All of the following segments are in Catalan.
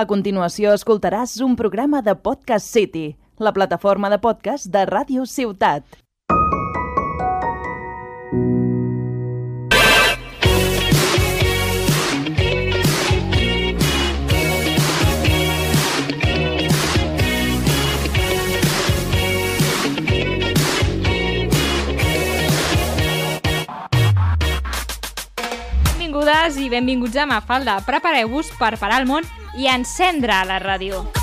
A continuació escoltaràs un programa de Podcast City, la plataforma de podcast de Ràdio Ciutat. Benvingudes i benvinguts a Mafalda. Prepareu-vos per parar el món i encendre la ràdio.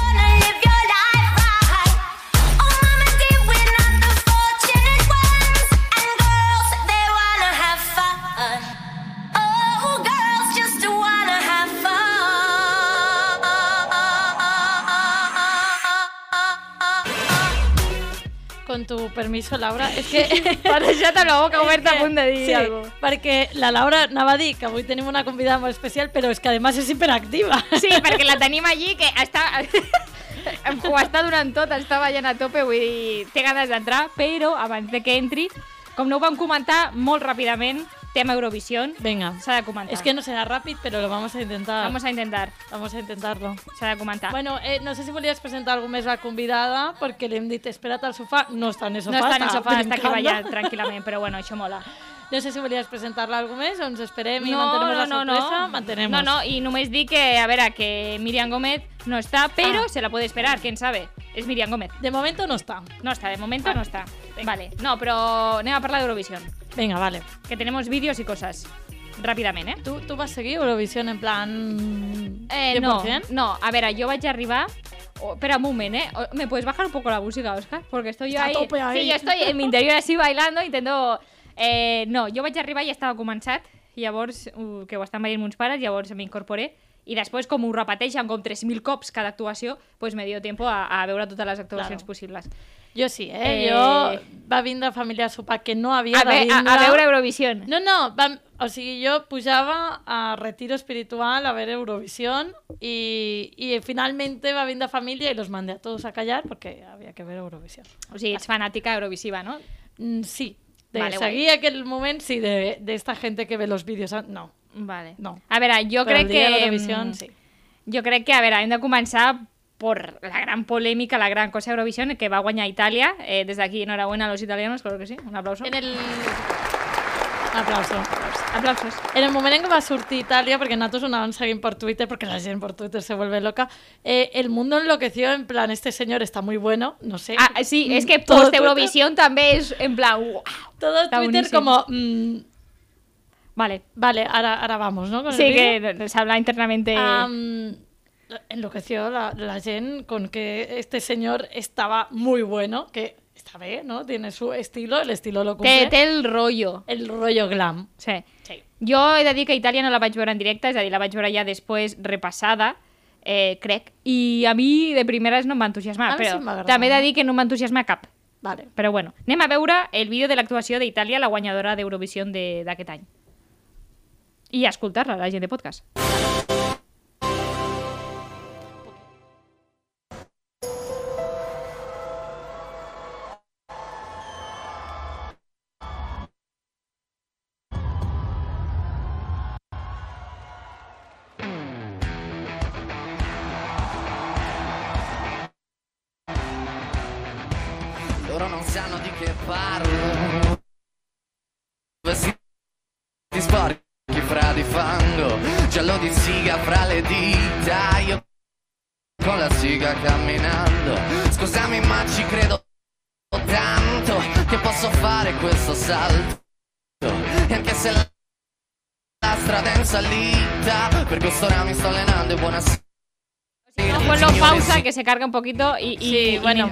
Tu permiso, Laura, és que... Per deixar amb la boca oberta a punt de dir sí, alguna cosa. perquè la Laura anava a dir que avui tenim una convidada molt especial, però és que además és hiperactiva. Sí, perquè la tenim allí que està... ho està durant tot, està ballant a tope, vull dir, té ganes d'entrar, però abans de que entri, com no ho vam comentar molt ràpidament, tema Eurovisión, Venga. s'ha de comentar. Es que no será rápido, pero lo vamos a intentar. Vamos a intentar, Vamos a intentarlo. comentar. Bueno, eh, no sé si volies presentar algú més la convidada, perquè li hem dit espera't al sofà. No està en el sofà, no està en el sofà, està aquí ballant tranquil·lament, però bueno, això mola. No sé si volies presentar-la algú més ens esperem i no, mantenem la no, no, sorpresa. no. Mantenemos. No, no, y només dic que, a veure, que Miriam Gómez no està, però Ah. se la puede esperar, quién sabe. És Miriam Gómez. De momento no està. No està, de momento Ah, no està. venga. Vale, no, però anem a parlar d'Eurovision, Venga, vale. que tenemos vídeos y cosas. Ràpidament, eh? Tu, tu vas seguir Eurovision en plan... Eh, no, 100%? no, a ver, yo vaig arribar... Oh, espera un ¿eh? ¿Me puedes bajar un poco la música, Oscar? Porque estoy yo ahí... tope ahí. Sí, yo estoy en mi interior así bailando, intento... Eh, no, jo vaig arribar i estava començat, llavors, uh, que ho estan veient meus pares, llavors m'incorporé, i després, com ho repeteixen com 3.000 cops cada actuació, pues me dio tiempo a, a veure totes les actuacions Claro. possibles. Jo sí, eh? Eh, Jo va vindre família a sopar que no havia A, de ve, a, vindre. a veure Eurovision. No, no, vam, o sigui, jo pujava a retiro espiritual a ver Eurovisión y, y finalmente va vindre família y los mandé a todos a callar porque había que ver Eurovisión. O sigui, ets fanàtica eurovisiva, no? Mm, sí, de Vale, seguir aquel moment, sí, de, de esta gente que ve los vídeos. ah, No, Vale. No. A veure, jo Però crec el dia que... de l'Eurovision, mm, sí. Jo crec que, a veure, hem de començar por la gran polèmica, la gran cosa Eurovisión, que va guanyar Itàlia. Eh, des d'aquí, enhorabuena a los italianos, claro que sí. Un aplauso. En el... Aplauso. Aplausos. En el moment en què va sortir Itàlia, perquè nosaltres ho anàvem seguint per Twitter, perquè la gent per Twitter se vuelve loca, eh, el mundo enloqueció en plan, este señor está muy bueno, no sé. Ah, sí, és que Todo post-Eurovisión també és en plan... Uau. Todo Twitter buenísimo. como... mm, Vale. vale, ahora, ahora vamos, ¿no? Con Sí, que se habla internamente... Am, enloqueció la, la gent con que este señor estaba muy bueno, que está bien, ¿no? Tiene su estilo, el estilo lo cumple. té, té el rollo. El rollo glam. Sí. Sí. Jo he de dir que Itàlia no la vaig veure en directe, és a dir, la vaig veure ja després repassada, eh, crec, i a mi de primeres no em va entusiasmar, sí però agradar. també he de dir que no em va entusiasmar cap. Vale. Però bueno, anem a veure el vídeo de l'actuació d'Itàlia, la guanyadora d'Eurovisió de- d'aquest any. I escoltar-la, la gent de podcast. Loro non sanno di che parlo Giallo di siga fra le dita Io con la siga camminando Scusami ma ci credo tanto Che posso fare questo salto. E anche se la, la strada è in salita Per quest'ora mi sto allenando e buonasera. Ponlo pausa, que se carga un poquito i, i, Sí, i bueno.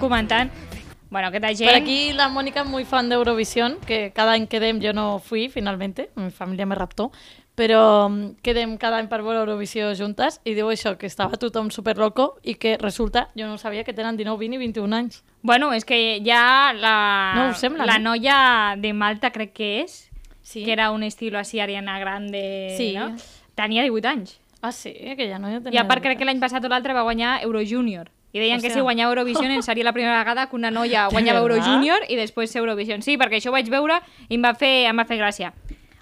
Bueno, aquesta gent... Por aquí la Mónica es muy fan de Eurovisión, que cada año que dem yo no fui finalmente, mi familia me raptó, però mm, quedem cada any per veure Eurovisió juntes i diu això, que estava tothom super loco i que resulta, jo no sabia que tenen 19, 20 i 21 anys. Bueno, és que ja la, No sembla, la no? noia de Malta, crec que és, Sí. que era un estilo así Ariana Grande, Sí. no? Tenia 18 anys. Ah, sí, que ja no jo I tenia... a part crec que l'any passat o l'altre va guanyar Euro Junior. I deien que Hòstia. si guanyava Eurovision en seria la primera vegada que una noia guanyava Euro? Junior i després Eurovision. Sí, perquè això ho vaig veure i em va fer, em va fer gràcia.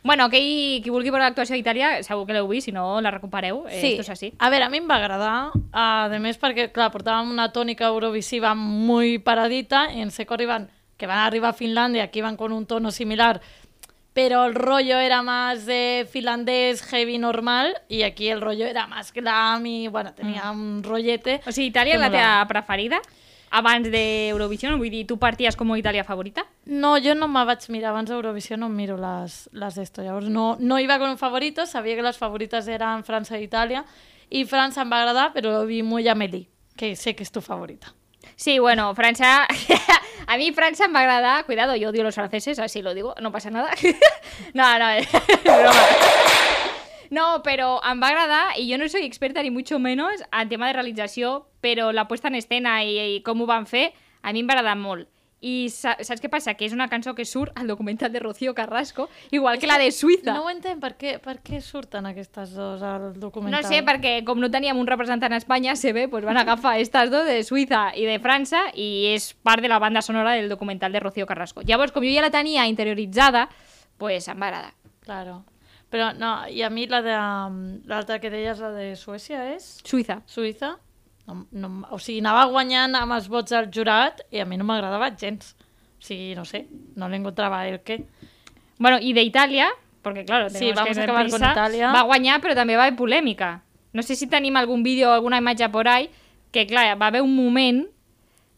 Bueno, aquell, qui vulgui veure l'actuació d'Itàlia, segur que l'heu vist, si no la recupereu. Eh, Sí, Esto és així. a veure, a mi em va agradar, a més perquè, clar, portàvem una tònica eurovisiva muy paradita i en seco arriban, que van arribar a Finlàndia, aquí van con un tono similar, pero el rollo era más de finlandés heavy normal y aquí el rollo era más glam y, bueno, tenía un rollete. O sigui, Itàlia és que la teva preferida abans d'Eurovisió? Vull dir, tu parties com a Itàlia favorita? No, jo no me vaig mirar abans d'Eurovisió, no em miro les, les d'esto. Llavors no, no iba con un favorito, sabia que les favorites eren França i Itàlia, i França em va agradar, però vi muy Amélie, que sé que és tu favorita. Sí, bueno, França... a mi França em va agradar... Cuidado, yo odio a los franceses, así lo digo, no pasa nada. no, no, es broma. No, però em va agradar, i jo no soy experta ni mucho menos en tema de realització, però la puesta en escena i, i com ho van fer, a mi em va agradar molt. I sa saps què passa? Que és una cançó que surt al documental de Rocío Carrasco, igual que la de Suïssa. No ho entenc, per què, per què surten aquestes dos al documental? No sé, perquè com no teníem un representant a Espanya, se ve, pues van agafar estas dos de Suïssa i de França i és part de la banda sonora del documental de Rocío Carrasco. Llavors, com jo ja la tenia interioritzada, pues em va agradar. Claro. Però no, i a mi la de... L'altra que deies, la de Suècia, és? Suïssa. Suïssa? No, no, o sigui, anava guanyant amb els vots del jurat i a mi no m'agradava gens. O sigui, no sé, no le encontraba el què. Bueno, i d'Itàlia, perquè, claro, Sí, vamos que acabar con prisa, Italia. va guanyar, però també va haver polèmica. No sé si tenim algun vídeo o alguna imatge por ahí, que, clar, va haver un moment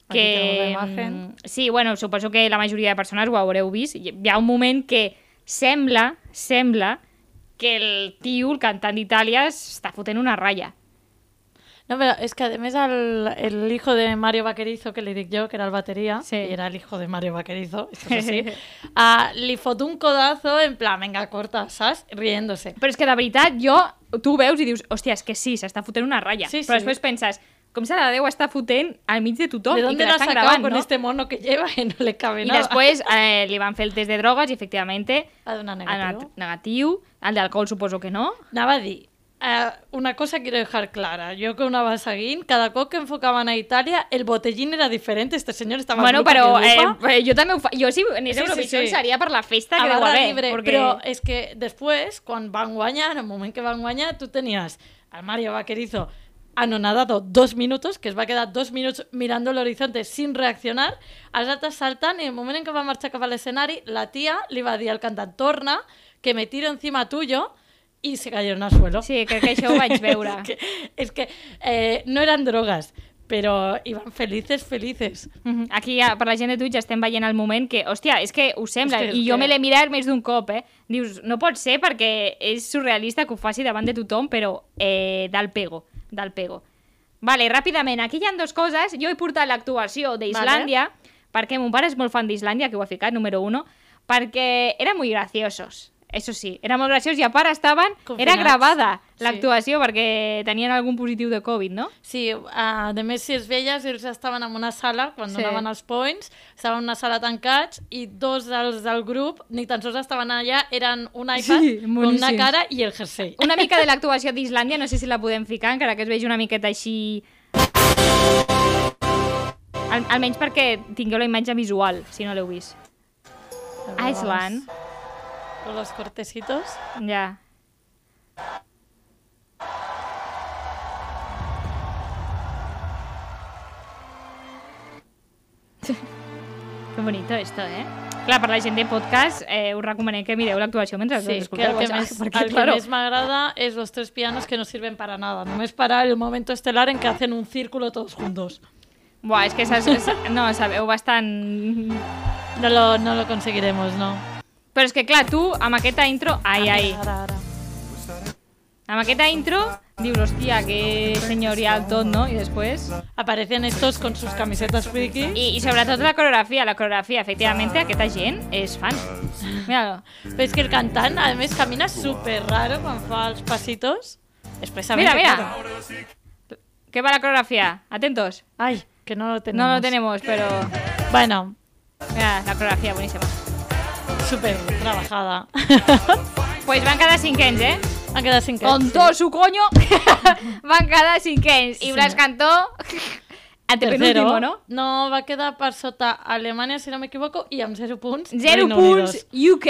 que... mm, Sí, bueno, suposo que la majoria de persones ho haureu vist. Hi ha un moment que sembla, sembla, que el tio, el cantant d'Itàlia, està fotent una ratlla. No, pero es que además el, el hijo de Mario Vaquerizo, que le dic yo, que era el batería, Sí. y era el hijo de Mario Vaquerizo, esto es así, ah, li fot un codazo en plan, venga, corta, ¿sabes? Riéndose. Però és que veritat, jo, tu ho veus i dius, hòstia, és que sí, s'està fotent una ratlla. Sí, Però sí. després penses, com se la deu estar fotent al mig de tothom ¿De i dónde que la sacado gravant, con no? este mono que lleva y no le cabe I nada? després eh, li van fer el test de drogues i, efectivamente, Ha donat negatiu. negatiu. El d'alcohol suposo que no. Anava a dir, eh, una cosa quiero dejar clara. Yo que una va seguint, cada cop que enfocaban a Italia, el botellín era diferente. Este señor estaba bueno, però que eh, eh, jo també ho fa... Jo si anés Sí, a sí, Eurovisió sí. seria per la festa a que deu barra haver. libre, perquè... però és que després, quan van guanyar, en el moment que van guanyar, tu tenies al Mario Vaquerizo anonadado dos minutos, que es va quedar dos minuts mirando el horizonte sin reaccionar, els altres saltant, i en el moment en què va marxar cap a l'escenari, la tia li va dir al cantant, torna, que me tiro encima tuyo, y se cayeron al suelo. Sí, crec que això ho vaig veure. es que, es que eh, no eran drogas, pero iban felices, felices. Aquí, ja, per la gent de Twitch, estem veient el moment que, hòstia, és que ho sembla, És és i jo que- me l'he mirat més d'un cop, eh? Dius, no pot ser perquè és surrealista que ho faci davant de tothom, però eh, del pego, del pego. Vale, ràpidament, aquí hi ha dues coses. Jo he portat l'actuació d'Islàndia, perquè mon pare és molt fan d'Islàndia, que ho ha ficat, número uno, perquè eren molt graciosos. Eso sí, era molt graciós i a part estaven... Era Confinats. gravada Sí. l'actuació perquè tenien algun positiu de Covid, no? Sí, a més, si els veies, ells estaven en una sala, quan Sí. sí. donaven els points, estaven en una sala tancats, i dos dels del grup, ni tan sols estaven allà, eren un iPad Sí, boníssims. una cara i el jersei. Una mica de l'actuació d'Islàndia, no sé si la podem ficar, encara que es vegi una miqueta així... Al, almenys perquè tingueu la imatge visual, si no l'heu vist. Iceland, Con los cortecitos. ja. Que bonito esto, eh? Clar, per la gent de podcast, eh, us recomanem que mireu l'actuació mentre Sí, us que el que més, perquè, el que claro, més m'agrada es los tres pianos que no sirven para nada. Només para el momento estelar en que hacen un círculo todos juntos. Buah, és que saps, és- no, sabeu bastant... No lo, no lo conseguiremos, no. Però és que, clar, tu, amb aquesta intro... Ai, ai. Amb aquesta intro dius, hòstia, que senyorial tot, no? I després... Aparecen estos con sus camisetas friki. I, i sobretot la coreografia, la coreografia, efectivamente, aquesta gent és fan. Míralo. Pero es que el cantante, además, camina súper raro cuando fa pasitos. Expresamente. Mira, claro. mira. ¿Qué va la coreografía? Atentos. Ay, que no lo tenemos. No lo tenemos, pero... Bueno, Mira, la coreografia, buenísima. Súper trabajada. Pues van cada cinquens, ¿eh? Han quedado sin que. Con todo su coño, van cada cinquens. Y Blas cantó Antepenúltimo, no? No, va quedar per sota Alemanya, si no m'equivoco, i amb 0 punts. Zero Reino punts, Unidos. UK.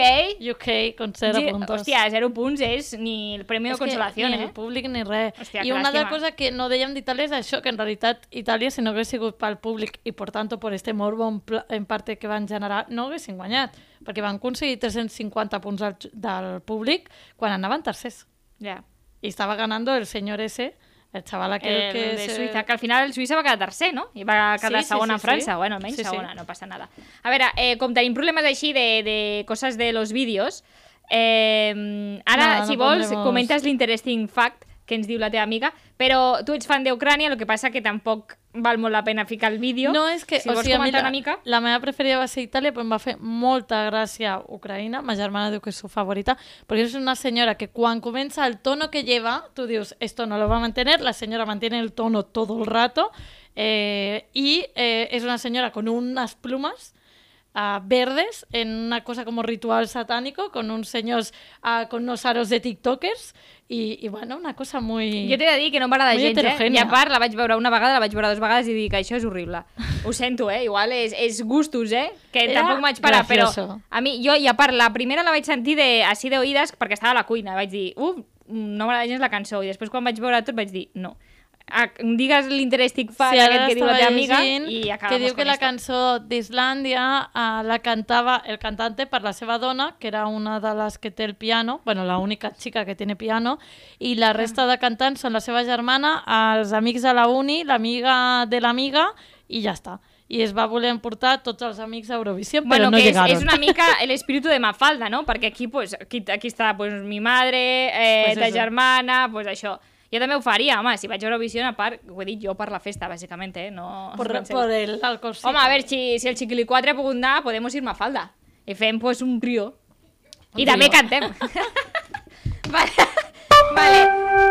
UK con 0 Ge- puntos. Hòstia, zero punts és ni el premi de consolació, ni eh? el públic ni res. Hòstia, I una altra cosa que no dèiem d'Itàlia és això, que en realitat Itàlia, si no hagués sigut pel públic i, per tant, per este morbo en, en parte que van generar, no haguessin guanyat, perquè van aconseguir 350 punts del, del públic quan anaven tercers. Ja. I estava ganando el senyor ese, el xaval aquell El que... de Suïssa, que al final el Suïssa va quedar tercer, no? I va quedar Sí, sí, segona sí, en França, sí. bueno, almenys Sí, sí. segona, no passa nada. A veure, eh, com tenim problemes així de, de coses de los vídeos, eh, ara, No, no si vols, pondremos- comentes l'interesting fact que ens diu la teva amiga, però tu ets fan d'Ucrània, el que passa que tampoc val molt la pena ficar el vídeo. No, és que, si o sigui, a mi la, una mica... la meva preferida va ser Itàlia, però em va fer molta gràcia Ucraïna. Ma germana diu que és su favorita, perquè és una senyora que quan comença el tono que lleva, tu dius, esto no lo va a mantener, la señora mantiene el tono todo el rato, eh, y eh, es una señora con unas plumas ah, verdes en una cosa como ritual satánico, con uns senyors ah, con unos aros de tiktokers, i, i bueno, una cosa muy... Jo t'he de dir que no m'agrada gens, eh? I a part, la vaig veure una vegada, la vaig veure dues vegades i dic que això és horrible. Ho sento, eh? Igual és, és gustos, eh? Que Era tampoc m'haig parat, però a mi, jo, i a part, la primera la vaig sentir de, així d'oïdes perquè estava a la cuina. Vaig dir, uf, no m'agrada gens la cançó. I després quan vaig veure tot vaig dir, no. Ah, digues l'interestic fact Sí, ara aquest que diu la teva amiga i que diu que la esto. cançó d'Islàndia uh, la cantava el cantante per la seva dona, que era una de les que té el piano, bueno, la única xica que tiene piano, i la resta de cantants són la seva germana, els amics de la uni, l'amiga de l'amiga, i ja està. I es va voler emportar tots els amics a Eurovisió, Bueno, però no que és, llegaron. és una mica el espíritu de Mafalda, ¿no? Perquè aquí, pues, aquí, aquí està pues, mi madre, eh, Pues ta eso. germana, pues això. Jo també ho faria, home, si vaig a Eurovisió, a part, ho he dit jo per la festa, bàsicament, eh? No, Por, no en por el alcoholcito. Home, a ver, si, si el Chiquili 4 ha pogut anar, podemos ir Mafalda. I fem, pues, un trio. I Un també trio. cantem. vale. Vale,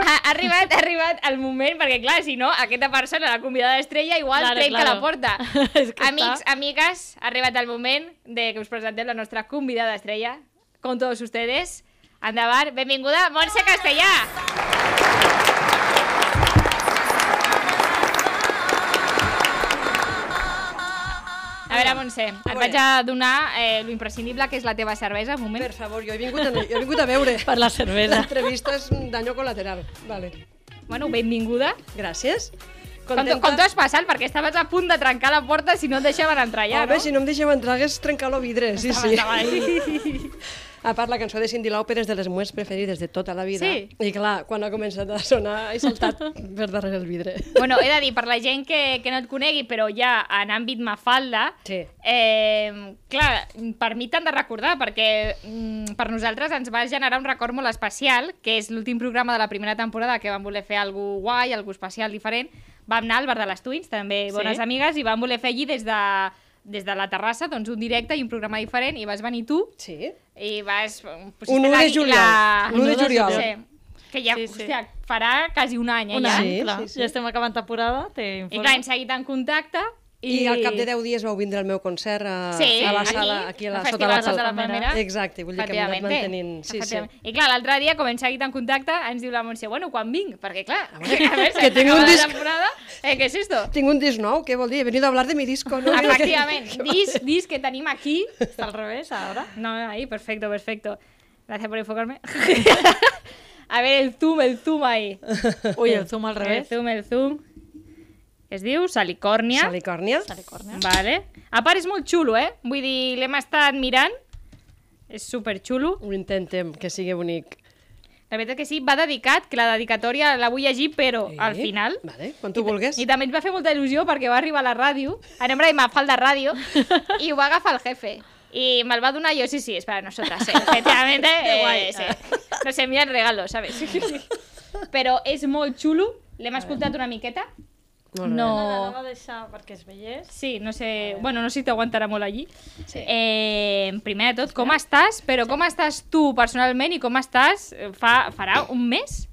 ha, ha, arribat, ha arribat el moment, perquè clar, si no, aquesta persona, la convidada estrella, igual Claro, trenca claro. la porta. És que Amics, està- amigues, ha arribat el moment de que us presentem la nostra convidada estrella. Con todos ustedes. Endavant, benvinguda, Montse Castellà. A veure, Montse, et veure. vaig a donar eh, lo imprescindible que és la teva cervesa, un moment. Per favor, jo he vingut a, jo he vingut a veure. Per la cervesa. L'entrevista és un daño colateral. Vale. Bueno, benvinguda. Gràcies. Com, tu- com t'ho has passat? Perquè estaves a punt de trencar la porta si no et deixaven entrar ja, Home, no? si no em deixeu entrar, hagués trencat el vidre. Sí, sí. Estava. A part, la cançó de Cindy Lauper és de les meves preferides de tota la vida. Sí. I clar, quan ha començat a sonar, he saltat per darrere el vidre. Bueno, he de dir, per la gent que, que no et conegui, però ja en àmbit Mafalda, Sí. eh, clar, per mi t'han de recordar, perquè mm, per nosaltres ens va generar un record molt especial, que és l'últim programa de la primera temporada que vam voler fer algú guai, algú especial, diferent. Vam anar al Bar de les Twins, també Sí. bones amigues, i vam voler fer allí des de, des de la terrassa doncs, un directe i un programa diferent, i vas venir tu, Sí. i vas... Pues, Un 1 de juliol. Un 1 de juliol. Sí, que ja, Sí, sí, sí. Hòstia, farà quasi un any, eh, Un ja. any, Sí, clar. sí, sí. Ja estem acabant temporada, I t'informo. clar, hem seguit en contacte. I, I al cap de 10 dies vau vindre al meu concert a, Sí, a la aquí, sala, aquí a la, sota la, de la Palmera. Exacte, vull dir que hem anat mantenint... Sí, sí. I clar, l'altre dia, com hem seguit en contacte, ens diu la Montse, bueno, quan vinc? Perquè clar, a veure, veure, que tinc un disc. temporada, eh, què és esto? Tinc un disc nou, què vol dir? He venido a hablar de mi disco, no? Efectivament, disc, disc que tenim aquí. Está al revés ahora. No, ahí, perfecto, perfecto. Gracias por enfocarme. a ver, el zoom, el zoom ahí. Uy, el zoom al El revés. zoom, el zoom. Es diu Salicòrnia. Salicòrnia. Salicòrnia. Vale. A part és molt xulo, eh? Vull dir, l'hem estat mirant. És super xulo. Ho intentem, que sigui bonic. La veritat que sí, va dedicat, que la dedicatòria la vull llegir, però Sí. al final... Vale, quan tu vulgues. I també ens va fer molta il·lusió perquè va arribar a la ràdio, a nombre de Mafalda Ràdio, i ho va agafar el jefe. I me'l va donar jo, sí, sí, es para nosotras, eh, efectivamente. guai. Eh, sí. Nos envían regalos, ¿sabes? Però és molt xulo, l'hem escoltat una miqueta. Molt bé. No... No va deixar perquè es veiés. Sí, no sé... Bueno, no sé si t'aguantarà molt allí. Sí. Eh, primer de tot, com estàs? Però com estàs tu personalment i com estàs? Fa, farà un mes?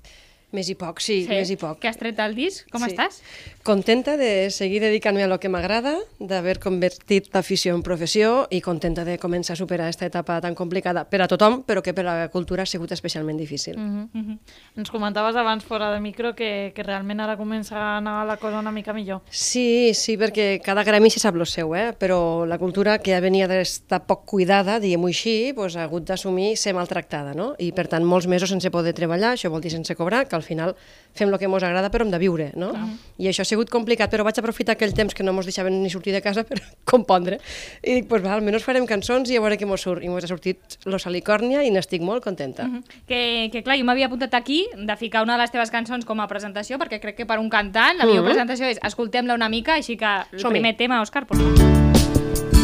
Més i poc, sí, més i poc. Que has tret el disc. Com Sí. estàs? Contenta de seguir dedicant-me a lo que m'agrada, d'haver convertit l'afició en professió i contenta de començar a superar aquesta etapa tan complicada per a tothom, però que per a la cultura ha sigut especialment difícil. Mm. Mhm. Ens comentaves abans fora de micro que, que realment ara comença a anar la cosa una mica millor. Sí, sí, perquè cada gremi se sap lo seu, eh? però la cultura que ja venia d'estar poc cuidada, diguem-ho així, pues, ha hagut d'assumir ser maltractada, no? I per tant molts mesos sense poder treballar, això vol dir sense cobrar, que al final fem el que ens agrada però hem de viure, no? I això sigut complicat, però vaig aprofitar aquell temps que no ens deixaven ni sortir de casa per compondre. I dic, pues va, almenys farem cançons i a veure què mos surt. I mos ha sortit Lo Salicòrnia i n'estic molt contenta. Mhm. Que, que clar, jo m'havia apuntat aquí de ficar una de les teves cançons com a presentació, perquè crec que per un cantant la millor Mhm. presentació és escoltem-la una mica, així que el primer tema, Òscar, por favor.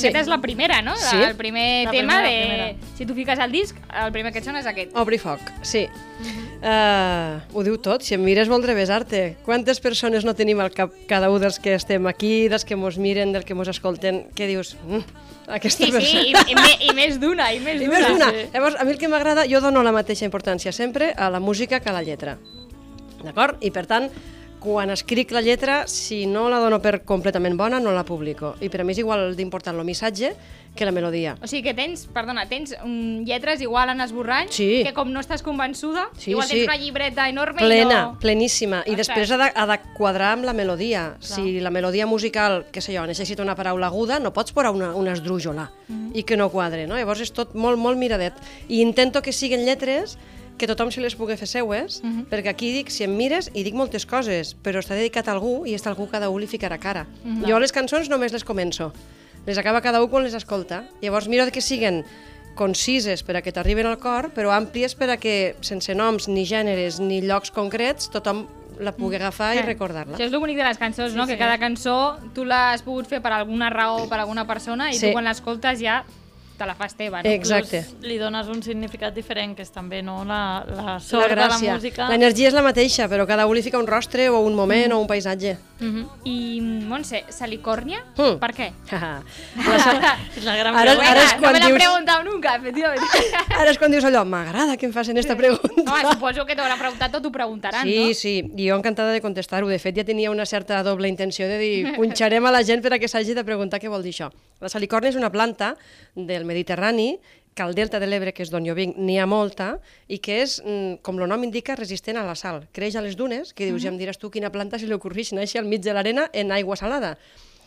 Sí. Aquesta és la primera, no? Sí. El primer La tema primera, de... primera. Si tu fiques el disc, el primer que et sona és aquest. Obri foc, sí. Uh, ho diu tot, si em mires voldré besar-te. Quantes persones no tenim al cap cada un dels que estem aquí, dels que mos miren, dels que mos escolten, que dius, mm, aquesta Sí, sí, persona... i, i, me, i més d'una, i més I d'una. més d'una. Llavors, a mi el que m'agrada, jo dono la mateixa importància sempre a la música que a la lletra. D'acord? I per tant, quan escric la lletra, si no la dono per completament bona, no la publico. I per a mi és igual d'important el missatge que la melodia. O sigui que tens, perdona, tens um, lletres igual en esborrany, Sí. que com no estàs convençuda, Sí, igual sí. tens una llibreta enorme Plena, i no... pleníssima. I Ostres. després ha de, ha de quadrar amb la melodia. Si la melodia musical, que sé jo, necessita una paraula aguda, no pots posar una, una esdrújola Mhm. i que no quadre, no? Llavors és tot molt, molt miradet. I intento que siguin lletres que tothom se les pugui fer seues, Mhm. perquè aquí dic, si em mires, i dic moltes coses, però està dedicat a algú i està algú cada un li ficarà cara. Mhm. Jo les cançons només les començo. Les acaba cada un quan les escolta. Llavors miro que siguen concises per a que t'arriben al cor, però àmplies per a que, sense noms, ni gèneres, ni llocs concrets, tothom la pugui agafar i Eh, recordar-la. Això és el bonic de les cançons, no? Sí, Que sí. cada cançó tu l'has pogut fer per alguna raó, per alguna persona, i Sí. tu quan l'escoltes ja te la fas teva, no? Exacte. Inclús li dones un significat diferent, que és també no, la, la La sort de la gràcia. música. L'energia és la mateixa, però cada un li fica un rostre o un moment o un paisatge. Mhm. I, Montse, salicòrnia? Mm. Per què? la És la gran Ara- pregunta. ara és no quan me l'ha dius- preguntat nunca, efectivament. Ara és quan dius allò, m'agrada que em facin esta pregunta. Home, suposo que t'haurà preguntat o t'ho preguntaran, Sí, no? sí, i jo encantada de contestar-ho. De fet, ja tenia una certa doble intenció de dir punxarem a la gent per a que s'hagi de preguntar què vol dir això. La salicòrnia és una planta del Mediterrani que al delta de l'Ebre, que és d'on jo vinc, n'hi ha molta, i que és, mm, com el nom indica, resistent a la sal. Creix a les dunes, que dius, ja em diràs tu quina planta se li ocorreix néixer al mig de l'arena en aigua salada.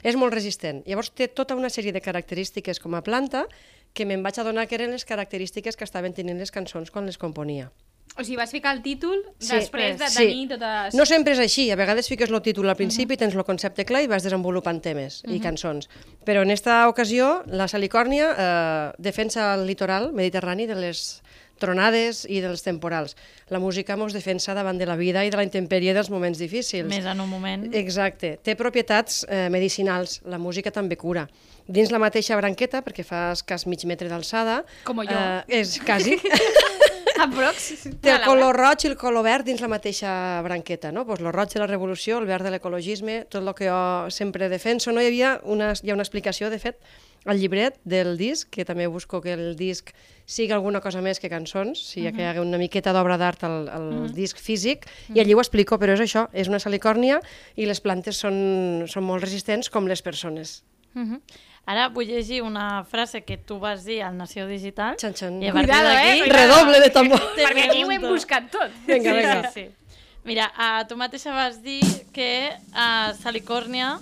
És molt resistent. Llavors té tota una sèrie de característiques com a planta que me'n vaig adonar que eren les característiques que estaven tenint les cançons quan les componia. O sigui, vas ficar el títol Sí, després de sí. tenir totes... No sempre és així, a vegades fiques el títol al principi, tens el concepte clar i vas desenvolupant temes i cançons. Però en esta ocasió, la Salicòrnia eh, defensa el litoral mediterrani de les tronades i dels temporals. La música mos defensa davant de la vida i de la intempèrie dels moments difícils. Més en un moment. Exacte. Té propietats eh, medicinals. La música també cura. Dins la mateixa branqueta, perquè fa escàs mig metre d'alçada... Com jo. Eh, és quasi. Aprox. Té el color roig i el color verd dins la mateixa branqueta, no? Pues el roig de la revolució, el verd de l'ecologisme, tot el que jo sempre defenso. No hi havia una, hi ha una explicació, de fet, al llibret del disc, que també busco que el disc sigui alguna cosa més que cançons, si hi ha que hi ha una miqueta d'obra d'art al, al disc físic, i allí ho explico, però és això, és una salicòrnia i les plantes són, són molt resistents com les persones. Mhm. Ara vull llegir una frase que tu vas dir al Nació Digital. Xan, xan. I a partir d'aquí- eh? Redoble de tambor! Perquè aquí ho hem buscat tot. Vinga, vinga. Sí, sí. Mira, uh, tu mateixa vas dir que a Salicòrnia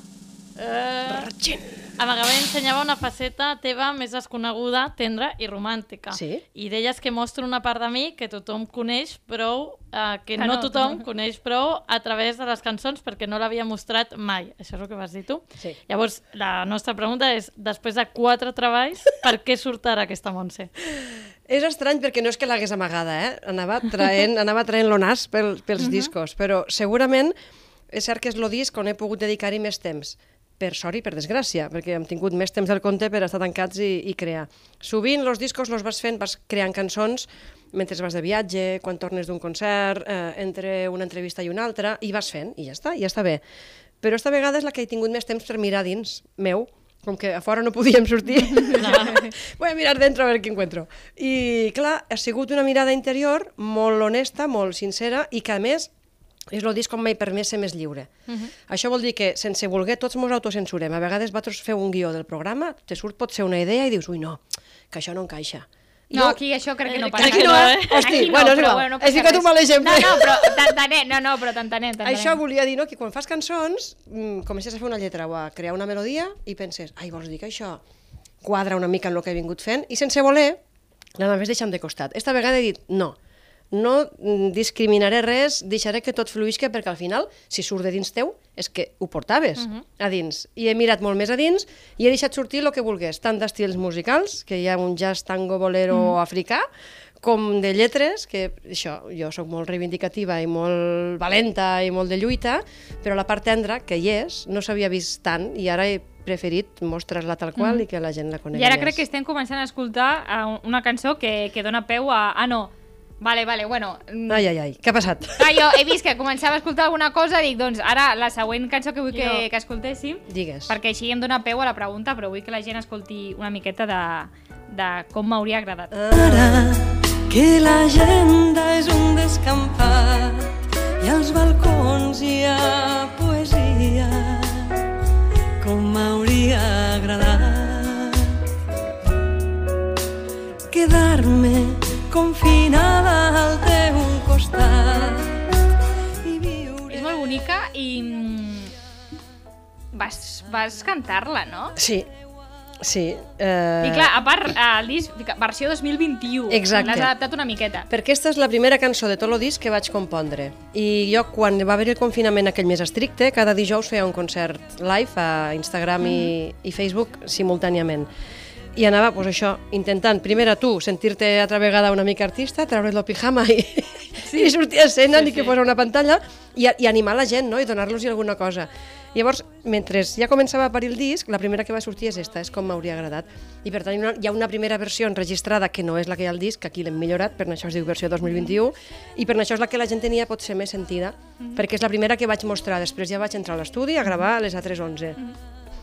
eh, amagament ensenyava una faceta teva més desconeguda, tendra i romàntica. Sí. I deies que mostra una part de mi que tothom coneix prou, eh, que Que no, no. tothom coneix prou a través de les cançons perquè no l'havia mostrat mai. Això és el que vas dir tu. Sí. Llavors, la nostra pregunta és, després de quatre treballs, per què surt ara aquesta Montse? És estrany perquè no és que l'hagués amagada, eh? Anava traient, anava traient lo nas pel, pels discos, però segurament és cert que és el disc on he pogut dedicar-hi més temps. Per sort i per desgràcia, perquè hem tingut més temps del compte per estar tancats i, i crear. Sovint els discos els vas fent, vas creant cançons mentre vas de viatge, quan tornes d'un concert, eh, entre una entrevista i una altra, i vas fent, i ja està, ja està bé. Però esta vegada és la que he tingut més temps per mirar dins meu, com que a fora no podíem sortir, voy a mirar dentro a ver què encuentro. I clar, ha sigut una mirada interior molt honesta, molt sincera, i que a més és el disc on m'he permès ser més lliure. Uh -huh. Això vol dir que, sense voler, tots ens autocensurem. A vegades vosaltres feu un guió del programa, te surt pot ser una idea i dius, ui, no, que això no encaixa. No, aquí això crec que no Eh, passa. aquí no, eh? Hosti, Aquí no, bueno, és però bueno, no He ficat un mal exemple. No, no, però t'entenem, no, no, però t'entenem. Això volia dir no, que quan fas cançons mm, comences a fer una lletra o a crear una melodia i penses, ai, vols dir que això quadra una mica en el que he vingut fent? I sense voler l'anaves deixant de costat. Esta vegada he dit, no, no mm, discriminaré res, deixaré que tot fluïsca perquè al final, si surt de dins teu, és que ho portaves uh -huh. a dins. I he mirat molt més a dins i he deixat sortir el que volgués, tant d'estils musicals, que hi ha un jazz, tango, bolero uh -huh. africà, com de lletres, que això, jo sóc molt reivindicativa i molt valenta i molt de lluita, però la part tendra, que hi és, no s'havia vist tant i ara he preferit mostrar-la tal qual mm. i que la gent la conegui I ara més. crec que estem començant a escoltar eh, una cançó que, que dona peu a... Ah, no. Vale, vale, bueno. mm, Ai, ai, ai, què ha passat? Ah, jo he vist que començava a escoltar alguna cosa i dic, doncs ara la següent cançó que vull que, que escoltéssim, Digues. perquè així em dona peu a la pregunta, però vull que la gent escolti una miqueta de, de com m'hauria agradat. Ara que l'agenda és un descampat i als balcons hi ha poesia com m'hauria agradat quedar-me confinada al teu costat i viure... És molt bonica i... mm, Vas, vas cantar-la, no? Sí, sí. Eh... I clar, a part, el disc, versió 2021. Exacte. L'has adaptat una miqueta. Perquè aquesta és la primera cançó de tot el disc que vaig compondre. I jo, quan va haver el confinament aquell més estricte, cada dijous feia un concert live a Instagram i, i Facebook simultàniament. I anava, doncs això, intentant, primer a tu, sentir-te altra vegada una mica artista, treure's el pijama i, sí. i sortir a escena, sí, ni que fos a una pantalla, i, i animar la gent, no?, i donar-los alguna cosa. Llavors, mentre ja començava a parir el disc, la primera que va sortir és esta, és com m'hauria agradat. I per tant, hi ha una- hi ha una primera versió enregistrada que no és la que hi ha al disc, que aquí l'hem millorat, per això es diu versió 2021, i per això és la que la gent tenia pot ser més sentida, perquè és la primera que vaig mostrar. Després ja vaig entrar a l'estudi a gravar a les altres 11.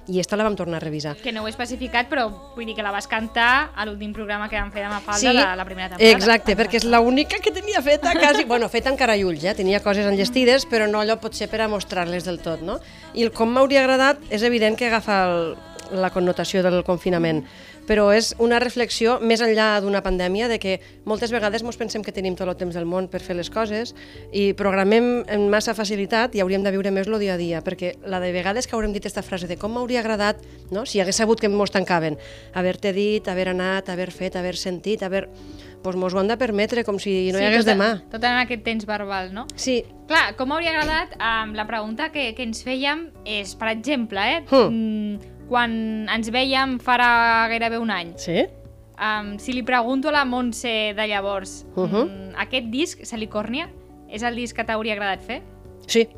I esta la vam tornar a revisar. Que no ho he especificat, però vull dir que la vas cantar a l'últim programa que vam fer de Mafalda de la primera temporada. exacte, perquè és l'única que tenia feta quasi, bueno, feta encara a ulls, ja, tenia coses enllestides, però no allò potser per a mostrar-les del tot, no? I el com m'hauria agradat és evident que agafa el, la connotació del confinament, però és una reflexió més enllà d'una pandèmia de que moltes vegades ens pensem que tenim tot el temps del món per fer les coses i programem amb massa facilitat i hauríem de viure més el dia a dia, perquè la de vegades que haurem dit aquesta frase de com m'hauria agradat, no? si hagués sabut que mos tancaven, haver-te dit, haver anat, haver fet, haver sentit, haver... Pues mos ho han de permetre com si no hi hagués tot, demà. Tot en aquest temps verbal, no? Sí, Clar, com m'hauria agradat, um, la pregunta que, que ens fèiem és, per exemple, eh, Hmm. Quan ens veiem farà gairebé un any, sí? um, si li pregunto a la Montse de llavors, Uh -huh. mm, aquest disc, Salicòrnia, és el disc que t'hauria agradat fer? Sí.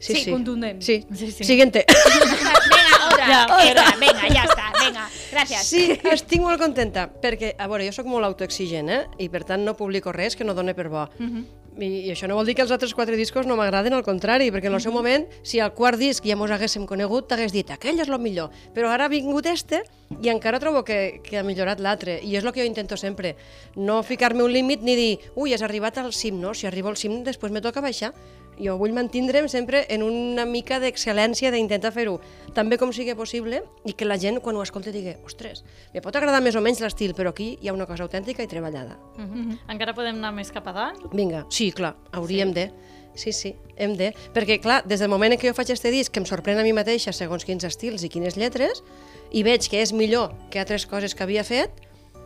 Sí, contundent. Sí, Sí, sí. Siguiente. Vinga, otra, Ja, otra, vinga, ja està, vinga, gràcies. Sí, estic molt contenta, perquè, a veure, jo sóc molt autoexigent, eh? I per tant no publico res que no done per bo. Uh -huh. I, I això no vol dir que els altres quatre discos no m'agraden, al contrari, perquè en el seu moment, si al quart disc ja mos haguéssim conegut, t'hagués dit, aquell és el millor. Però ara ha vingut este i encara trobo que, que ha millorat l'altre. I és el que jo intento sempre. No ficar-me un límit ni dir, ui, has arribat al cim, no? Si arribo al cim, després me toca baixar. Jo vull mantindre'm sempre en una mica d'excel·lència d'intentar fer-ho tan bé com sigui possible i que la gent, quan ho escolta, digui ostres, me pot agradar més o menys l'estil, però aquí hi ha una cosa autèntica i treballada. Uh -huh. Encara podem anar més cap a dalt? Vinga, sí, clar, hauríem sí. de. Sí, sí, hem de. Perquè, clar, des del moment en què jo faig este disc, que em sorprèn a mi mateixa segons quins estils i quines lletres, i veig que és millor que altres coses que havia fet,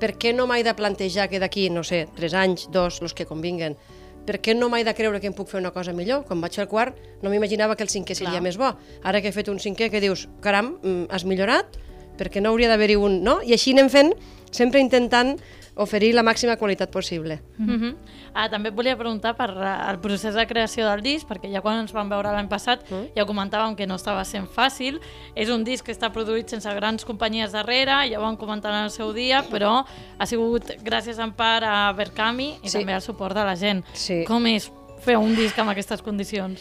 per què no m'he de plantejar que d'aquí, no sé, tres anys, dos, los que convinguen, per què no m'he de creure que em puc fer una cosa millor? Quan vaig al quart no m'imaginava que el cinquè seria Clar. més bo. Ara que he fet un cinquè que dius, caram, mm, has millorat, perquè no hauria d'haver-hi un... No? I així anem fent, sempre intentant oferir la màxima qualitat possible. Mm -hmm. ah, també et volia preguntar per eh, el procés de creació del disc, perquè ja quan ens vam veure l'any passat mm. ja ho comentàvem que no estava sent fàcil. És un disc que està produït sense grans companyies darrere, ja ho vam comentar en el seu dia, però ha sigut gràcies en part a Berkami i Sí. també al suport de la gent. Sí. Com és fer un disc amb aquestes condicions?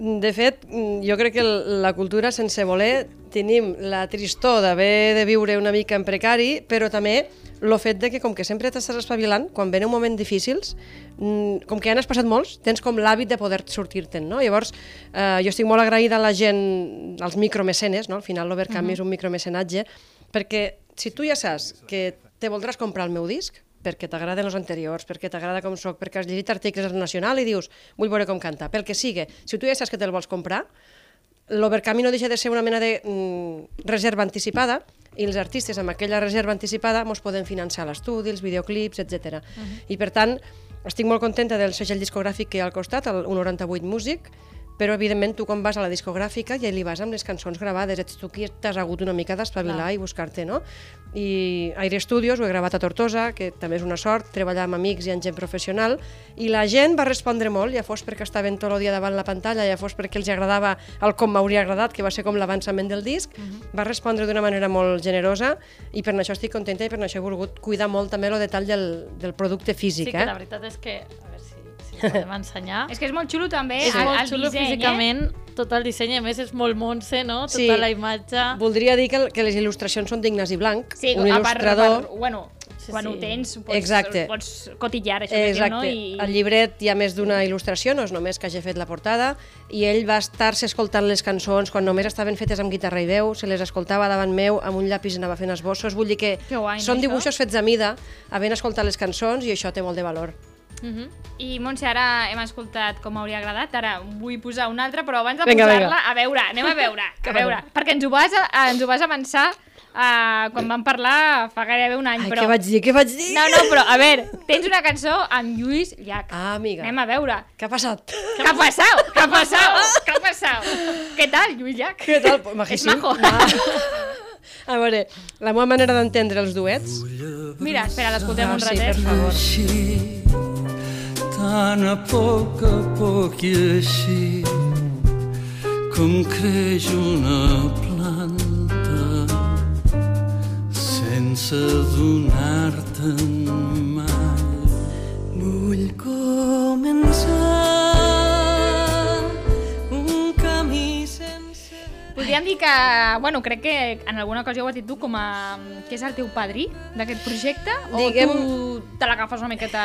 De fet, jo crec que la cultura, sense voler, tenim la tristor d'haver de viure una mica en precari, però també el fet de que, com que sempre t'estàs espavilant, quan venen moments difícils, mm, com que ja n'has passat molts, tens com l'hàbit de poder sortir-te'n, no? Llavors, eh, jo estic molt agraïda a la gent, als micromecenes, no? Al final l'Overcamp és un micromecenatge, perquè si tu ja saps que te voldràs comprar el meu disc, perquè t'agraden els anteriors, perquè t'agrada com sóc, perquè has llegit articles al Nacional i dius, vull veure com canta, pel que sigui. Si tu ja saps que te'l vols comprar, l'Overcami no deixa de ser una mena de mm, reserva anticipada i els artistes amb aquella reserva anticipada mos poden finançar l'estudi, els videoclips, etc. Uh -huh. I per tant, estic molt contenta del segell discogràfic que hi ha al costat, el 198 Music, però evidentment tu quan vas a la discogràfica ja li vas amb les cançons gravades, ets tu qui t'has hagut una mica d'espavilar i buscar-te, no? I Aire Studios ho he gravat a Tortosa, que també és una sort, treballar amb amics i amb gent professional, i la gent va respondre molt, ja fos perquè estaven tot el dia davant la pantalla, ja fos perquè els agradava el com m'hauria agradat, que va ser com l'avançament del disc, uh -huh. va respondre d'una manera molt generosa i per això estic contenta i per això he volgut cuidar molt també el detall del, del producte físic. Sí, eh? que la veritat és que... podem ensenyar. És que és molt xulo també és el, molt el xulo disseny, físicament, tot el disseny, a més és molt Montse, no? Tota Sí. la imatge... Voldria dir que, que les il·lustracions són d'Ignasi Blanc, Eh? Sí, un a part, il·lustrador... per, bueno, Sí, quan sí. ho tens pots, Exacte. pots cotillar això que diu, Exacte. no? I... Al llibret hi ha més d'una il·lustració, no és només que hagi fet la portada, i ell va estar-se escoltant les cançons quan només estaven fetes amb guitarra i veu, se les escoltava davant meu, amb un llapis anava fent esbossos, vull dir que Que guai, no, són això? dibuixos fets a mida, havent escoltat les cançons, i això té molt de valor. Mhm. I Montse, ara hem escoltat com m'hauria agradat, ara vull posar una altra, però abans de posar-la, a veure, anem a veure, a veure, perquè ens ho vas, a, ens ho vas avançar uh, quan vam parlar fa gairebé un any, Ai, però... què vaig dir, què vaig dir? No, no, però a veure, tens una cançó amb Lluís Llach. Ah, amiga. Anem a veure. Què ha passat? Què ha passat? Què ha passat? Què ha passat? Què tal, Lluís Llach? Què tal? És Majíssim. majo. A veure, la meva manera d'entendre els duets... Mira, espera, l'escoltem Ah, un sí, ratet. per favor. Així, tan a poc a poc i així, com creix una planta, sense donar-te'n mai. Vull començar Podríem dir que, bueno, crec que en alguna ocasió ho has dit tu com a... que és el teu padrí d'aquest projecte? O Diguem- tu te l'agafes una miqueta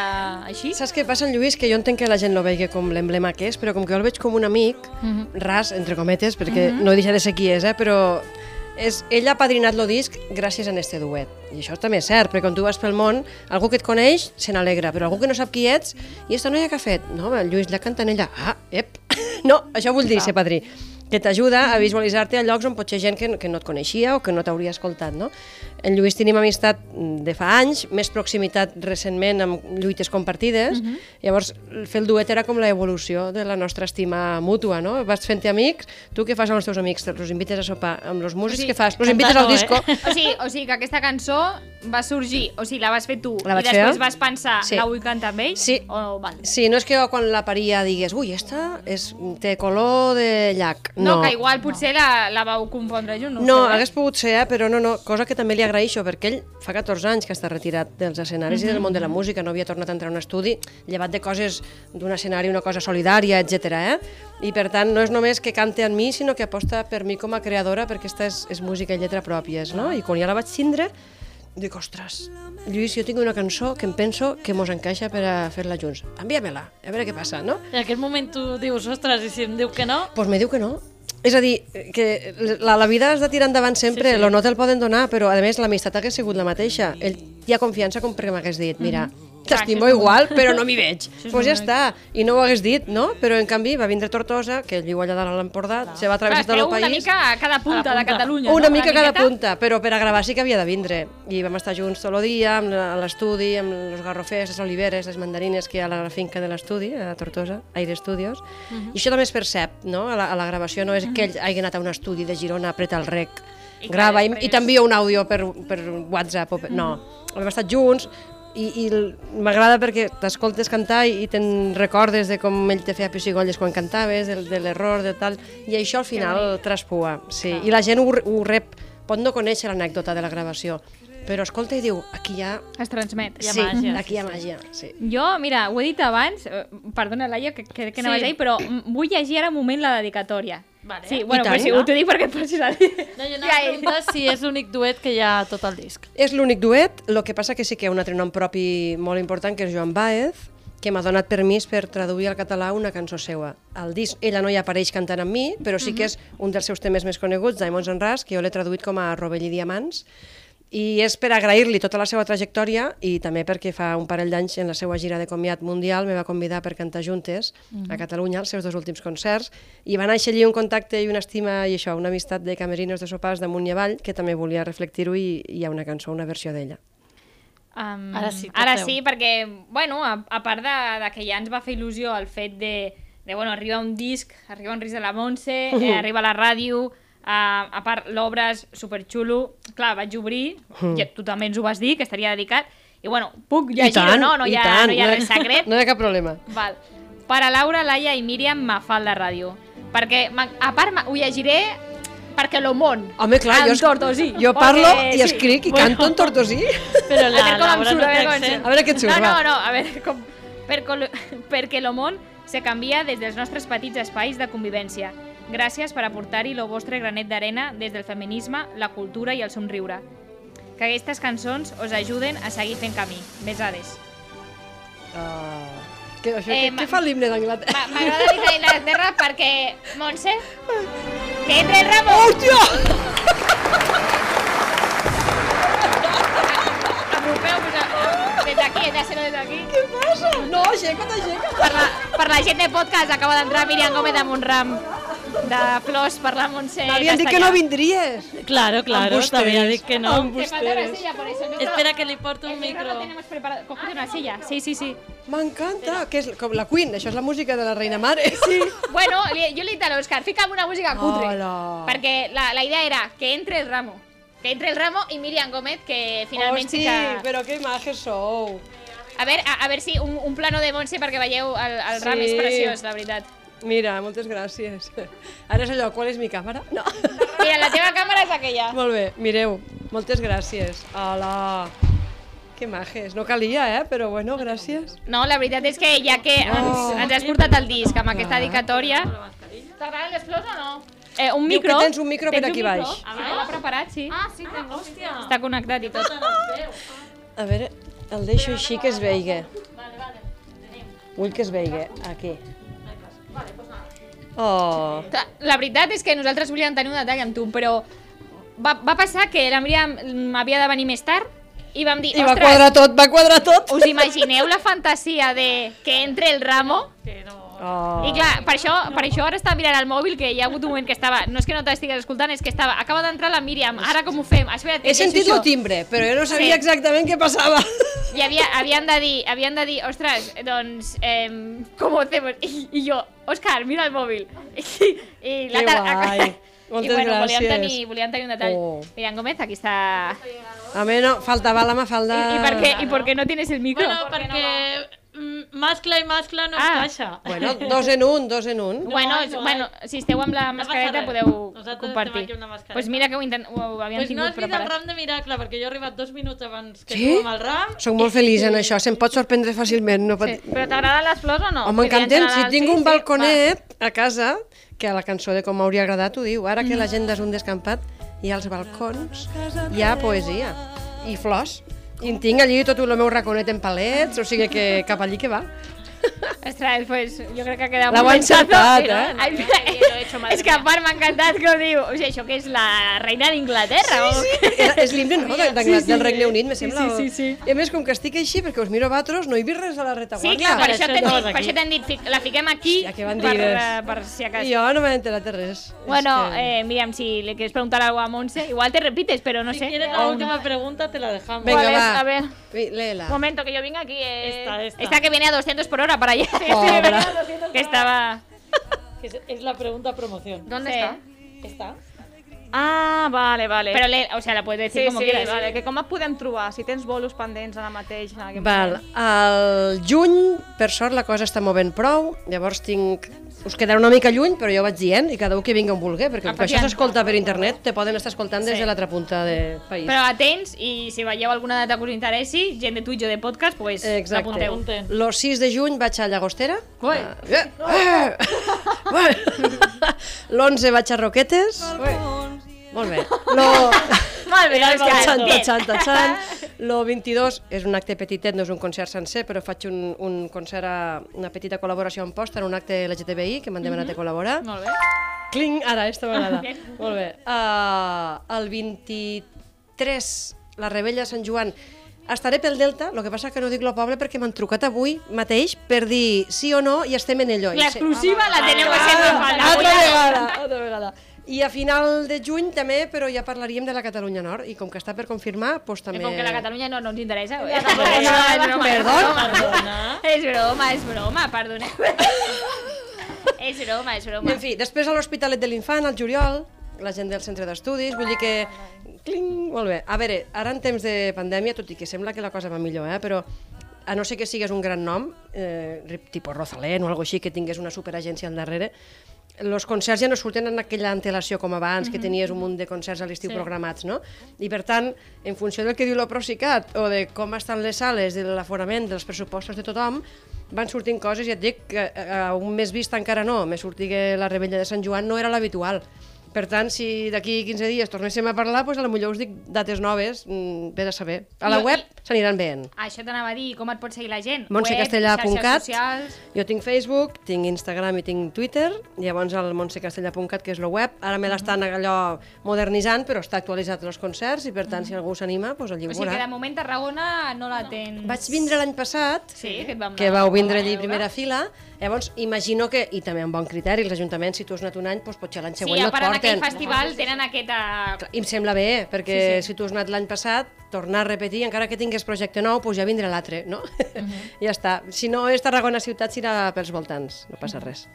així? Saps què passa, Lluís? Que jo entenc que la gent lo vegi com l'emblema que és, però com que jo el veig com un amic, Mhm. ras, entre cometes, perquè no deixa de ser qui és, eh? però és, ell ha padrinat el disc gràcies a este duet. I això també és cert, perquè quan tu vas pel món, algú que et coneix se n'alegra, però algú que no sap qui ets, i esta noia que ha fet? No, el Lluís la canta en ella. Ah, ep! No, això vull dir ser padrí que t'ajuda a visualitzar-te a llocs on pot ser gent que, que no et coneixia o que no t'hauria escoltat, no? En Lluís tenim amistat de fa anys, més proximitat recentment amb lluites compartides, llavors fer el duet era com l'evolució de la nostra estima mútua, no? Vas fent-te amics, tu què fas amb els teus amics? Els invites a sopar amb els músics, sigui, què fas? Els invites al eh? disco? O sigui, o sigui que aquesta cançó va sorgir, o sigui, la vas fer tu La i després fer. vas pensar, Sí. la vull cantar amb ell? Sí. O, val. Sí, no és que quan la paria digués ui, esta és, té color de llac. No, No, que igual potser la, la vau confondre junt, no, No, sé, eh? hagués pogut ser, eh? però no, no, cosa que també li agraeixo, perquè ell fa 14 anys que està retirat dels escenaris i del món de la música, no havia tornat a entrar a un estudi, llevat de coses d'un escenari, una cosa solidària, etc. Eh? I per tant, no és només que cante en mi, sinó que aposta per mi com a creadora, perquè aquesta és, és música i lletra pròpies, no? I quan ja la vaig tindre, dic, ostres, Lluís, jo tinc una cançó que em penso que mos encaixa per a fer-la junts. Envia-me-la, a veure què passa, no? En aquest moment tu dius, ostres, i si em diu que no? Doncs pues me diu que no. És a dir, que la, la vida has de tirar endavant sempre, sí, sí. no te'l poden donar, però a més l'amistat hagués sigut la mateixa. Ell hi ha confiança com perquè m'hagués dit, mira, t'estimo Clar, és igual, però no m'hi veig. Doncs pues ja està, i no ho hagués dit, no? Però en canvi va vindre Tortosa, que ell viu allà dalt a l'Empordà, se va travessar tot el país... una mica a cada punta, A la de punta. Catalunya, Una no? mica a cada punta, però per a gravar sí que havia de vindre. I vam estar junts tot el dia, amb l'estudi, amb els garrofers, les oliveres, les mandarines que hi ha a la finca de l'estudi, a Tortosa, Aire Studios. I això també es percep, no? A la, a la gravació no és que ell hagi anat a un estudi de Girona a apretar el rec I grava i, després- i t'envia un àudio per, per WhatsApp. O per... No, hem estat junts i, i m'agrada perquè t'escoltes cantar i, i te'n recordes de com ell te feia pessigolles quan cantaves, del, de l'error, de tal, i això al final traspua. Sí. I la gent ho, ho rep, pot no conèixer l'anècdota de la gravació, però escolta i diu, aquí hi ha... Es transmet. Hi ha sí, màgia, aquí hi ha màgia. Sí. Jo, mira, ho he dit abans, eh, perdona, Laia, que, que, que Sí. a dir, però vull llegir ara un moment la dedicatòria. Vale. Sí, bueno, tant, però sí, no? t'ho dic perquè et posis a dir. No, jo Ja anava a he- preguntar si és l'únic duet que hi ha tot el disc. És l'únic duet, el que passa que sí que hi ha un altre nom propi molt important, que és Joan Baez, que m'ha donat permís per traduir al català una cançó seva. Al disc ella no hi apareix cantant amb mi, però sí que és un dels seus temes més coneguts, Diamonds and Rust, que jo l'he traduït com a Rovell i Diamants, i és per agrair-li tota la seva trajectòria i també perquè fa un parell d'anys en la seva gira de comiat mundial me va convidar per cantar juntes a Catalunya els seus dos últims concerts. I va néixer allí un contacte i una estima i això, una amistat de camerinos de sopars damunt i avall que també volia reflectir-ho i hi ha una cançó, una versió d'ella. Um, Ara sí, Ara sí, perquè, bueno, a, a part de, de que ja ens va fer il·lusió el fet de, de bueno, arriba un disc, arriba un risc de la Montse, eh, arriba a la ràdio, a, a part l'obra és superxulo, clar, vaig obrir, ja, tu també ens ho vas dir, que estaria dedicat, i bueno, puc llegir-ho, no? No hi, ha, tant, no hi ha res secret. No hi ha cap problema. Val. Per a Laura, Laia i Míriam Mafalda Ràdio. Perquè, a part, ho llegiré perquè lo món. Home, clar, jo, es- tortosí. jo parlo Perquè, i escric i canto en tortosí. Però A la veure com em surt, no a veure com. A veure què et surt, No, no, va. no, a veure, com... Per col... perquè lo món se canvia des dels nostres petits espais de convivència. Gràcies per aportar-hi el vostre granet d'arena des del feminisme, la cultura i el somriure. Que aquestes cançons us ajuden a seguir fent camí. Besades. Ah, que, això, Eh, ma- què fa l'himne d'Anglaterra? Ma- M'agrada dir que l'Anglaterra perquè, Montse, que entre el ramo... Hòstia! Apropeu-vos des d'aquí, he de ser des d'aquí. Què passa? No, aixeca't, aixeca't. Per la, per la gent de podcast acaba d'entrar Míriam Gómez amb un ram de flors per la Montse M'havien dit que no vindries. Claro, claro, t'havia dit que no. Te falta una silla, por eso. Yo Espera que li porto un micro tenemos preparado. Cógete una silla. Sí, sí, sí. M'encanta, que és com la Queen, això és la música de la Reina Mare. Sí. Bueno, jo li he dit a l'Òscar, fica'm una música cutre. Hola. Perquè la, la idea era que entre el ramo. Que entre el ramo i Míriam Gómez, que finalment sí Hosti, que... però que majes sou. A veure, a, a veure si un, un plano de Montse perquè veieu el, el ram Sí. és preciós, la veritat. Mira, moltes gràcies. Ara és allò, qual és mi càmera? No. Mira, la teva càmera és aquella. Molt bé, mireu, moltes gràcies. Hola. Que majes, no calia, eh? Però bueno, gràcies. No, la veritat és que ja que ens, Oh. ens has portat el disc amb aquesta Ah. dedicatòria... T'agraden les flors o no? Eh, un Diu que micro. tens un micro per Tens aquí un micro? baix. Ah, sí, l'ha preparat, sí. Ah, sí, tengo, hòstia. Està connectat i tot. A veure, el deixo així que es veigui. Vull que es veigui, aquí. Oh, La veritat és que nosaltres volíem tenir un detall amb tu, però va, va passar que la Míriam m'havia de venir més tard i vam dir, i va quadrar tot, va quadrar tot. us imagineu la fantasia de que entre el ramo? Oh. I clar, per això, per això ara estava mirant el mòbil, que hi ha hagut un moment que estava... No és que no t'estigués escoltant, és que estava... Acaba d'entrar la Míriam, ara com ho fem? Espera't, He sentit el timbre, però jo no sabia Sí. exactament què passava. I havia, havien, de dir, havien de dir, ostres, doncs, eh, com ho hacemos? I, I jo, Òscar, mira el mòbil. I, i Que guai. Moltes I bueno, volíem gràcies. tenir, volíem tenir un detall. Oh. Miriam Gómez, aquí està... A mi no, faltava la mafalda. ¿Y, y por qué, ¿Y por qué no tienes el micro? Bueno, perquè mm, mascle i mascle no Ah. es caixa. Bueno, dos en un, dos en un. Bueno, No, és- no, bueno, si esteu amb la No mascareta res. podeu Nosaltres compartir. estem aquí amb la mascareta. pues mira que ho, intent, ho havíem Pues no tingut has vist el preparat. ram de miracle, perquè jo he arribat dos minuts abans que Sí? tu amb el ram. Soc molt feliç en això, se'm pot sorprendre fàcilment. No pot... Sí. Però t'agraden les flors o no? Home, encantem, si tinc sí, un sí? balconet a casa, que a la cançó de com m'hauria agradat ho diu, ara que la gent és un descampat i als balcons hi ha poesia i flors. I en tinc allí tot el meu raconet en palets, o sigui que cap allí que va. Ostres, pues jo crec que ha quedat L'heu molt encertat, eh? Ai, és que a part m'ha encantat que ho diu. O sigui, això que és la reina d'Inglaterra? o què? Era, és l'himne, no?, de, de, del Regne Unit, me sembla. sí, sí, sí. I a més, com que estic així, perquè us miro vosaltres, no he vist res a la Sí, retaguarda. clar, per Per això t'hem dit, per aquí. això t'hem dit, la fiquem aquí Ja que van per, digues. eh, per si acaso. Jo no m'he enterat de res. Bueno, que... eh, Miriam, si le quieres preguntar algo a Monse, igual te repites, pero no Si sé. quieres la última pregunta, te la dejamos. Venga, va. A ver. Léela. Un momento, que yo venga aquí. eh, Esta, esta. que viene a 200 por hora para allá. Pobra. que estaba... Que es, es la pregunta promoción. ¿Dónde Sí. está? Está. Ah, vale, vale. Pero, le, o sea, la puedes decir sí, como sí, quieras. vale. Que com et podem trobar? Si tens bolos pendents ara mateix... En aquest Val, moment. al juny, per sort, la cosa està movent prou, llavors tinc... Us quedarà una mica lluny, però jo vaig dient, i cada un que vingui on vulgui, perquè que això s'escolta per internet, te poden estar escoltant des Sí. de l'altra punta del país. Però atents, i si veieu alguna data que us interessi, gent de Twitch o de podcast, pues. Apunten. Lo 6 de juny vaig a Llagostera. Ah, eh, eh, L'11 vaig a Roquetes. Molt bé. Lo... Molt bé, doncs que Tachan, bien. tachan, tachan. Lo 22 és un acte petitet, no és un concert sencer, però faig un, un concert, a, una petita col·laboració amb Posta en un acte LGTBI que m'han demanat de col·laborar. Molt bé. Cling, ara, esta m'agrada. Bien. Molt bé. Uh, el 23, la rebella de Sant Joan, estaré pel Delta, el que passa que no dic lo poble perquè m'han trucat avui mateix per dir sí o no i estem en ello. L'exclusiva la tenim que ser Ah, falta. altra vegada, altra vegada. I a final de juny també, però ja parlaríem de la Catalunya Nord, i com que està per confirmar, doncs també... Com que la Catalunya no, no ens interessa. Ja, Perdona, perdona. Perdona. És broma, és broma, perdoneu. és broma, és broma. En fi, després a l'Hospitalet de l'Infant, al juliol, la gent del centre d'estudis, vull dir que... Cling, molt bé. A veure, ara en temps de pandèmia, tot i que sembla que la cosa va millor, eh, però a no ser que sigues un gran nom, eh, tipus Rosalén o algo així, que tingués una superagència al darrere, els concerts ja no surten en aquella antelació com abans, que tenies un munt de concerts a l'estiu Sí. programats, no? I per tant, en funció del que diu la Procicat o de com estan les sales, de l'aforament, dels pressupostos de tothom, van sortint coses, ja et dic, que a un mes vist encara no, me sortigué la rebella de Sant Joan, no era l'habitual. Per tant, si d'aquí 15 dies tornéssim a parlar, doncs a lo millor us dic dates noves, mm, vés a saber. A la Jo- web i- s'aniran veient. Això t'anava a dir, com et pot seguir la gent? montsecastellà.cat. Jo tinc Facebook, tinc Instagram i tinc Twitter, llavors el montsecastellà.cat, que és la web, ara me l'estan allò modernitzant, però està actualitzat els concerts i per tant, si algú s'anima, doncs allí O ho sigui que de veurà. moment Tarragona no la tens... Vaig vindre l'any passat, Sí, que vam que vau vindre allí primera fila, llavors imagino que, i també amb bon criteri, els ajuntaments, si tu has anat un any, doncs potser l'any Sí, següent a no et part en aquell porten. festival tenen aquesta... I em sembla bé, perquè Sí, sí. si tu has anat l'any passat, tornar a repetir, encara que tingués projecte nou, doncs ja vindrà l'altre, no? ja està. Si no és Tarragona ciutat, serà pels voltants, no passa res.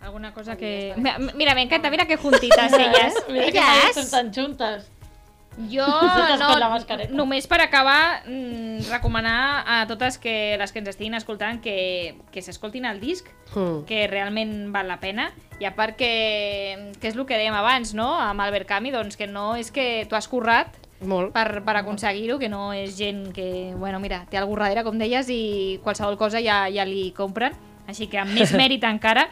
Alguna cosa que... Mira, me encanta, mira qué juntitas ellas. Mira que ellas. tan juntes. Jo no, per la mascareta. només per acabar, mm, recomanar a totes que les que ens estiguin escoltant que, que s'escoltin el disc, Mm. que realment val la pena, i a part que, que és el que dèiem abans, no?, amb Albert Camus, doncs que no és que tu has currat Molt. per, per aconseguir-ho, que no és gent que, bueno, mira, té algú darrere, com deies, i qualsevol cosa ja, ja li compren, així que amb més mèrit encara.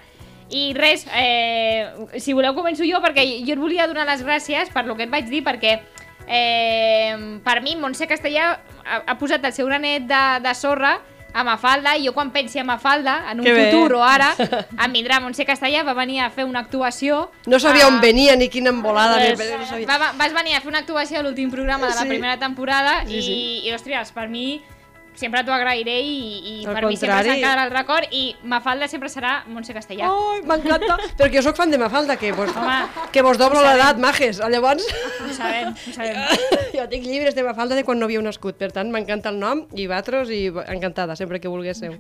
I res, eh, si voleu començo jo, perquè jo et volia donar les gràcies per lo que et vaig dir, perquè eh, per mi Montse Castellà ha, ha posat el seu granet de, de sorra a Mafalda, i jo quan pensi a Mafalda, en un Que bé. futur o ara, em vindrà Montse Castellà, va venir a fer una actuació... No sabia a- on venia ni quina embolada. Res. no sabia. va, va, vas venir a fer una actuació a l'últim programa de la Sí. primera temporada Sí, i, sí. i, ostres, per mi sempre t'ho agrairé i, i Al per mi sempre contrari. se'n quedarà el record i Mafalda sempre serà Montse Castellà. Ai, m'encanta. Perquè jo sóc fan de Mafalda, que vos, Home. que vos doblo l'edat, majes. Llavors, Ho sabem, ho sabem. jo tinc llibres de Mafalda de quan no havia nascut. Per tant, m'encanta el nom i vosaltres i encantada, sempre que vulguéssiu.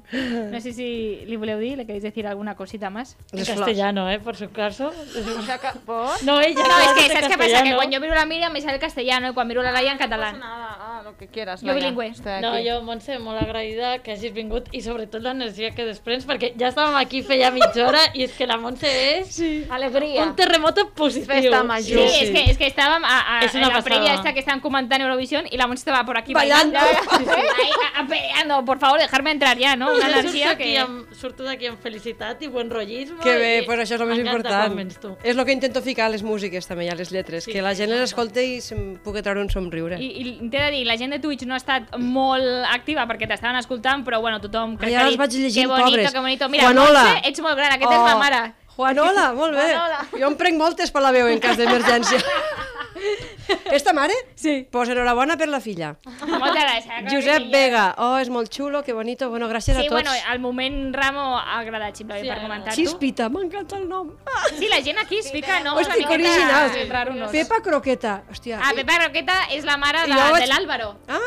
No sé si li voleu dir, le queréis decir alguna cosita más. En castellano, ¿eh? Por su caso. O sea que, ¿por? No, ella. No, és que saps què passa? Que quan jo miro la Míriam me sale el castellano i quan miro la Laia en No català. pasa nada, ah, lo que quieras. Jo bilingüe. No, jo, Montse, molt agraïda que hagis vingut i sobretot l'energia que desprens, perquè ja estàvem aquí feia mitja hora i és que la Montse és sí. Alegría. un terremoto positiu. Festa Sí, major. sí, és, que, és que estàvem a, a, És una en la prèvia esta que estaban comentando Eurovisión y la Monse estaba por aquí Bailando. bailando. A- a- peleando, por favor, dejarme entrar ya, ¿no? Una energia surto, aquí que... amb, surto d'aquí amb felicitat i buen rotllisme. Que bé, i pues això és el més important. És el que intento ficar a les músiques també i a les lletres, Sí, que la sí, gent les sí. escolti i se'n pugui treure un somriure. I, i t'he de dir, la gent de Twitch no ha estat molt activa perquè t'estaven escoltant, però bueno, tothom... crec Ai, que els dit, vaig llegint, que bonito, pobres. Que bonito, Mira, Juanola. Montse, ets molt gran, aquesta és la mare. Juanola, molt bé. Juanola. Jo em prenc moltes per la veu en cas d'emergència. Esta mare? Sí. Pues enhorabona per la filla. Moltes gràcies. Josep sí. Vega, oh, és molt xulo, que bonito. Bueno, gràcies Sí, a tots. bueno, al moment Ramo ha agradat simplement Sí, per ha comentar-t'ho. Xispita, m'encanta el nom. Ah, Sí, la gent aquí es fica noms Hosti, una que miqueta originals. rarunos. Pepa Croqueta. Hòstia. Ah, Pepa Roqueta és la mare de, vaig- de l'Àlvaro. Ah,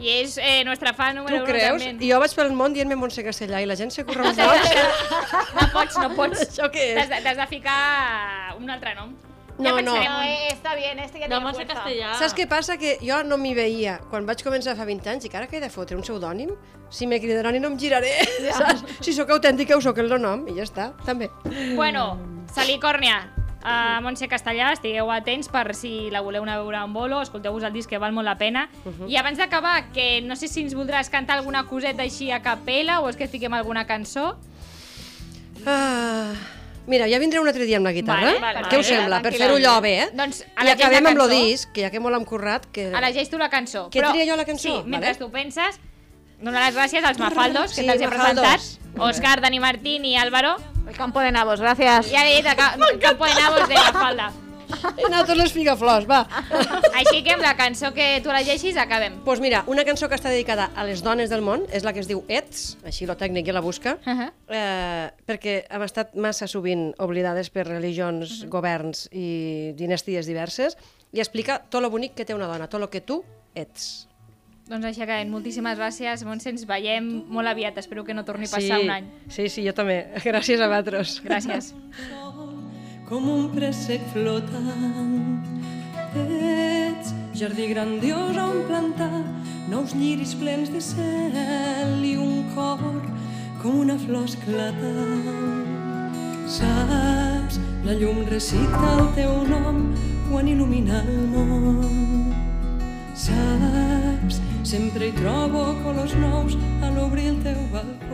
I és eh, nostra fan tu número uno creus? també. I jo vaig pel món dient-me Montse Castellà i la gent se dos. de- no pots, no pots. Això què és? T'has de, de ficar un altre nom. No, no. pensarem. No, eh, está bien, este que No, en fuerza. castellà. Saps què passa? Que jo no m'hi veia quan vaig començar fa 20 anys i que ara que he de fotre un pseudònim, si me cridaran i no em giraré, saps? Si sóc autèntica ho sóc el nom i ja està, també. Bueno, Salicòrnia, a Montse Castellà, estigueu atents per si la voleu anar a veure en bolo, escolteu-vos el disc que val molt la pena. I abans d'acabar, que no sé si ens voldràs cantar alguna coseta així a capella o és que fiquem alguna cançó. Ah, mira, ja vindré un altre dia amb la guitarra. Vale, vale, Què us vale, sembla? Per fer-ho allò bé, eh? Doncs I acabem amb lo disc, que ja que molt hem currat, que... Elegeix tu la cançó. Que tria jo la cançó? Sí, mentre Vale. tu penses, donar les gràcies als Mafaldos que Sí, te'ls he presentat. Òscar, Dani Martín i Álvaro. El campo de nabos, gracias. Ja he dit el campo de nabos de Mafalda. He anat a les figaflors, va. Així que amb la cançó que tu elegeixis acabem. Doncs pues mira, una cançó que està dedicada a les dones del món és la que es diu Ets, així lo tècnic ja la busca, Uh -huh. eh, perquè hem estat massa sovint oblidades per religions, governs i dinasties diverses, i explica tot lo bonic que té una dona, tot lo que tu ets. Doncs així acabem. Moltíssimes gràcies, Montse. Ens veiem molt aviat. Espero que no torni a passar un any. Sí, sí, jo també. Gràcies a vosaltres. Gràcies. com un préssec flotant. Ets jardí grandiós on plantar nous lliris plens de cel i un cor com una flor esclatant. Saps, la llum recita el teu nom quan il·lumina el món. Saps, sempre hi trobo colors nous a l'obrir el teu balcó.